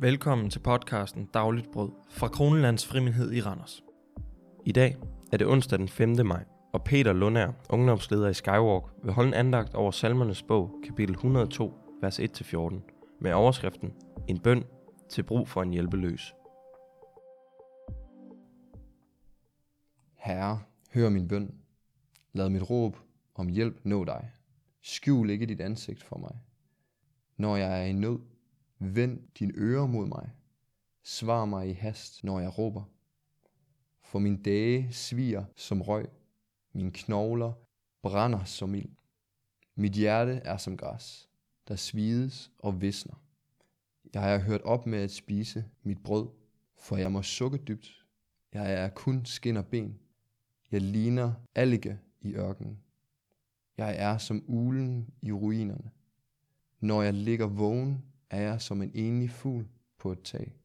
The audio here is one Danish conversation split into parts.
Velkommen til podcasten Dagligt Brød fra Kronelands Frimindhed i Randers. I dag er det onsdag den 5. maj, og Peter Lundær, ungdomsleder i Skywalk, vil holde en andagt over salmernes bog, kapitel 102, vers 1-14, med overskriften En bøn til brug for en hjælpeløs. Herre, hør min bøn. Lad mit råb om hjælp nå dig. Skjul ikke dit ansigt for mig. Når jeg er i nød, vend din ører mod mig. Svar mig i hast, når jeg råber. For min dage sviger som røg. Mine knogler brænder som ild. Mit hjerte er som græs, der svides og visner. Jeg har hørt op med at spise mit brød, for jeg må sukke dybt. Jeg er kun skin og ben. Jeg ligner alge i ørkenen. Jeg er som ulen i ruinerne. Når jeg ligger vågen, er jeg som en enlig fugl på et tag.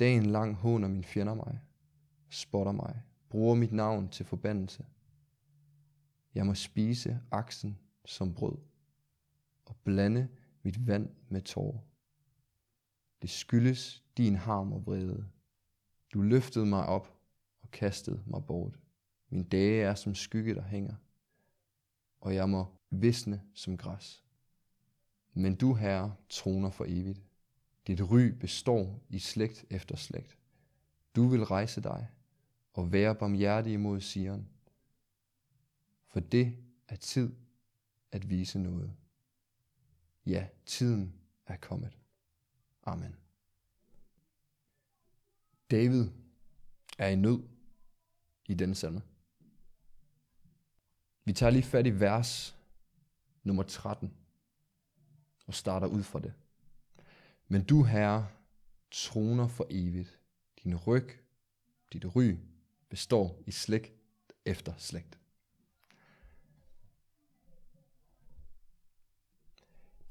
Dagen lang håner min fjender mig, spotter mig, bruger mit navn til forbandelse. Jeg må spise aksen som brød og blande mit vand med tårer. Det skyldes din harm og vrede. Du løftede mig op og kastede mig bort. Min dage er som skygge, der hænger, og jeg må visne som græs. Men du, Herre, troner for evigt. Dit ry består i slægt efter slægt. Du vil rejse dig og være barmhjertig imod Sion. For det er tid at vise noget. Ja, tiden er kommet. Amen. David er i nød i denne salme. Vi tager lige fat i vers nummer 13 og starter ud fra det. Men du, Herre, troner for evigt. Din ryg, dit ry, består i slægt efter slægt.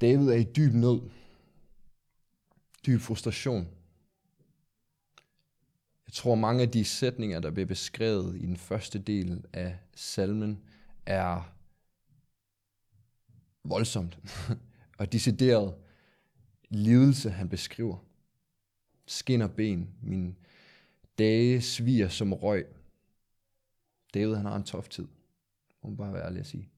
David er i dyb nød, dyb frustration. Jeg tror, mange af de sætninger, der bliver beskrevet i den første del af salmen, er voldsomt og decideret lidelse, han beskriver. Skin og ben, min dage sviger som røg. David, han har en tof tid. Må man bare være ærlig at sige.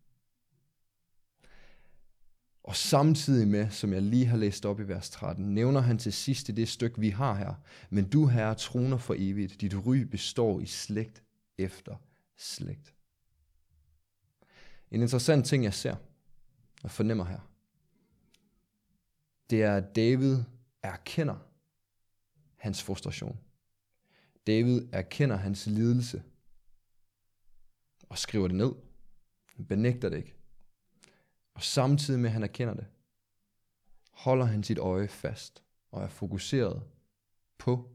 Og samtidig med, som jeg lige har læst op i vers 13, nævner han til sidst i det stykke, vi har her. Men du, herre, troner for evigt. Dit ry består i slægt efter slægt. En interessant ting, jeg ser og fornemmer her, det er, at David erkender hans frustration. David erkender hans lidelse og skriver det ned. Han benægter det ikke. Og samtidig med, at han erkender det, holder han sit øje fast og er fokuseret på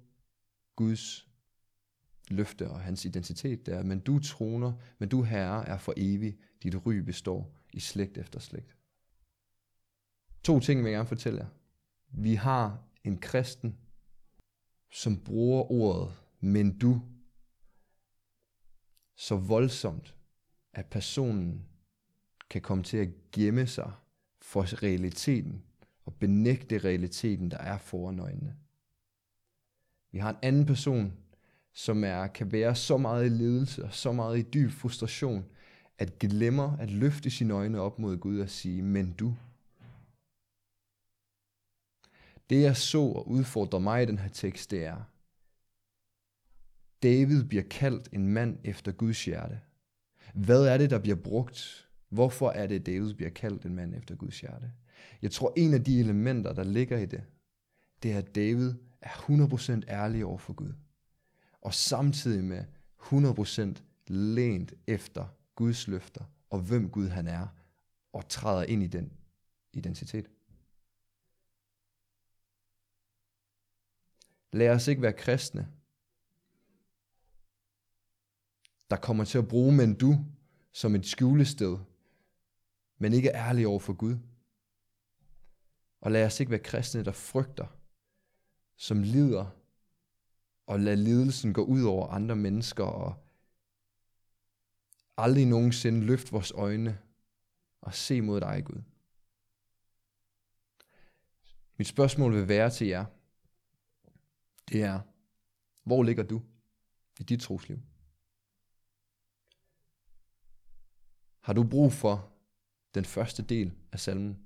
Guds løfte og hans identitet der. Men du troner, men du herre er for evig. Dit ry består i slægt efter slægt. To ting vil jeg gerne fortælle jer. Vi har en kristen, som bruger ordet, men du, så voldsomt, at personen kan komme til at gemme sig for realiteten og benægte realiteten, der er foran øjnene. Vi har en anden person, som er, kan være så meget i ledelse og så meget i dyb frustration, at glemmer at løfte sine øjne op mod Gud og sige, men du, det jeg så og udfordrer mig i den her tekst, det er, David bliver kaldt en mand efter Guds hjerte. Hvad er det, der bliver brugt? Hvorfor er det, David bliver kaldt en mand efter Guds hjerte? Jeg tror, en af de elementer, der ligger i det, det er, at David er 100% ærlig over for Gud. Og samtidig med 100% lænt efter Guds løfter og hvem Gud han er, og træder ind i den identitet. Lad os ikke være kristne, der kommer til at bruge men du som et skjulested, men ikke er ærlige over for Gud. Og lad os ikke være kristne, der frygter, som lider, og lad lidelsen gå ud over andre mennesker, og aldrig nogensinde løft vores øjne og se mod dig, Gud. Mit spørgsmål vil være til jer, det er, hvor ligger du i dit trosliv? Har du brug for den første del af salmen?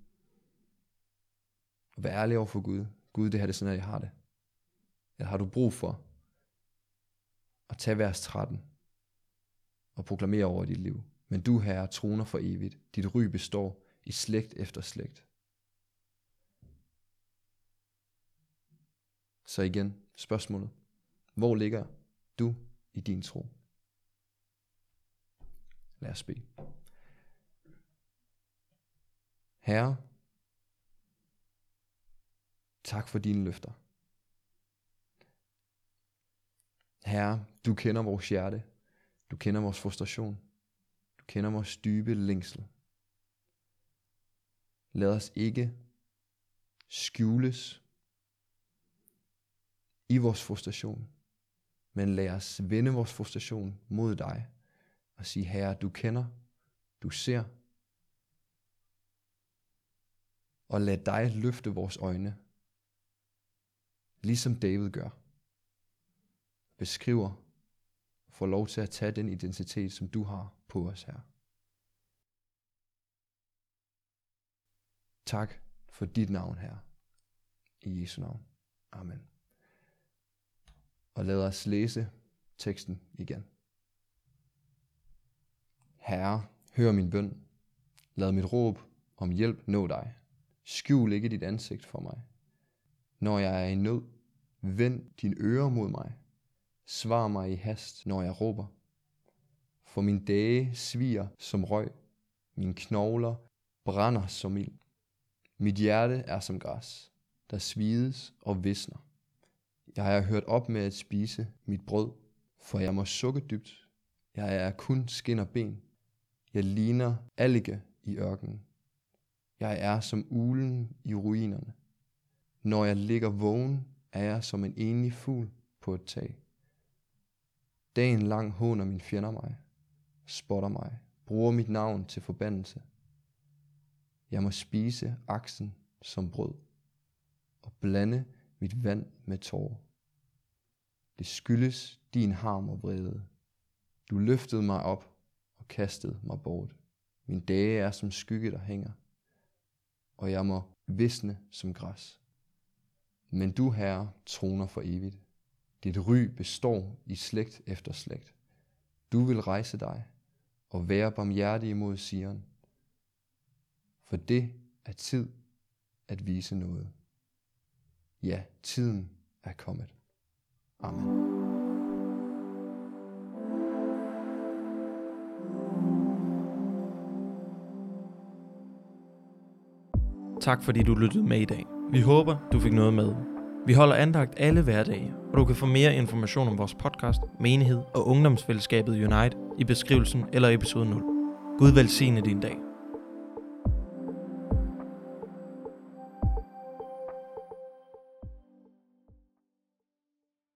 Og være ærlig over for Gud. Gud, det her det er sådan, at jeg har det. Eller har du brug for at tage vers 13 og proklamere over dit liv? Men du, Herre, troner for evigt. Dit ry består i slægt efter slægt. Så igen, spørgsmålet. Hvor ligger du i din tro? Lad os bede. Herre, tak for dine løfter. Herre, du kender vores hjerte. Du kender vores frustration. Du kender vores dybe længsel. Lad os ikke skjules i vores frustration, men lad os vende vores frustration mod dig og sige, Herre, du kender, du ser, og lad dig løfte vores øjne, ligesom David gør. Beskriver, får lov til at tage den identitet, som du har på os her. Tak for dit navn her. I Jesu navn. Amen. Og lad os læse teksten igen. Herre, hør min bøn. Lad mit råb om hjælp nå dig. Skjul ikke dit ansigt for mig. Når jeg er i nød, vend din ører mod mig. Svar mig i hast, når jeg råber. For min dage sviger som røg. Mine knogler brænder som ild. Mit hjerte er som græs, der svides og visner. Jeg er hørt op med at spise mit brød, for jeg må sukke dybt. Jeg er kun skin og ben. Jeg ligner allige i ørkenen. Jeg er som ulen i ruinerne. Når jeg ligger vågen, er jeg som en enlig fugl på et tag. Dagen lang håner min fjender mig, spotter mig, bruger mit navn til forbandelse. Jeg må spise aksen som brød og blande mit vand med tårer. Det skyldes din harm og vrede. Du løftede mig op og kastede mig bort. Min dage er som skygge, der hænger, og jeg må visne som græs. Men du, Herre, troner for evigt. Dit ry består i slægt efter slægt. Du vil rejse dig og være barmhjertig imod Sion. For det er tid at vise noget. Ja, tiden er kommet. Amen. Tak fordi du lyttede med i dag. Vi håber, du fik noget med. Vi holder andagt alle hverdage, og du kan få mere information om vores podcast, menighed og ungdomsfællesskabet Unite i beskrivelsen eller episode 0. Gud velsigne din dag.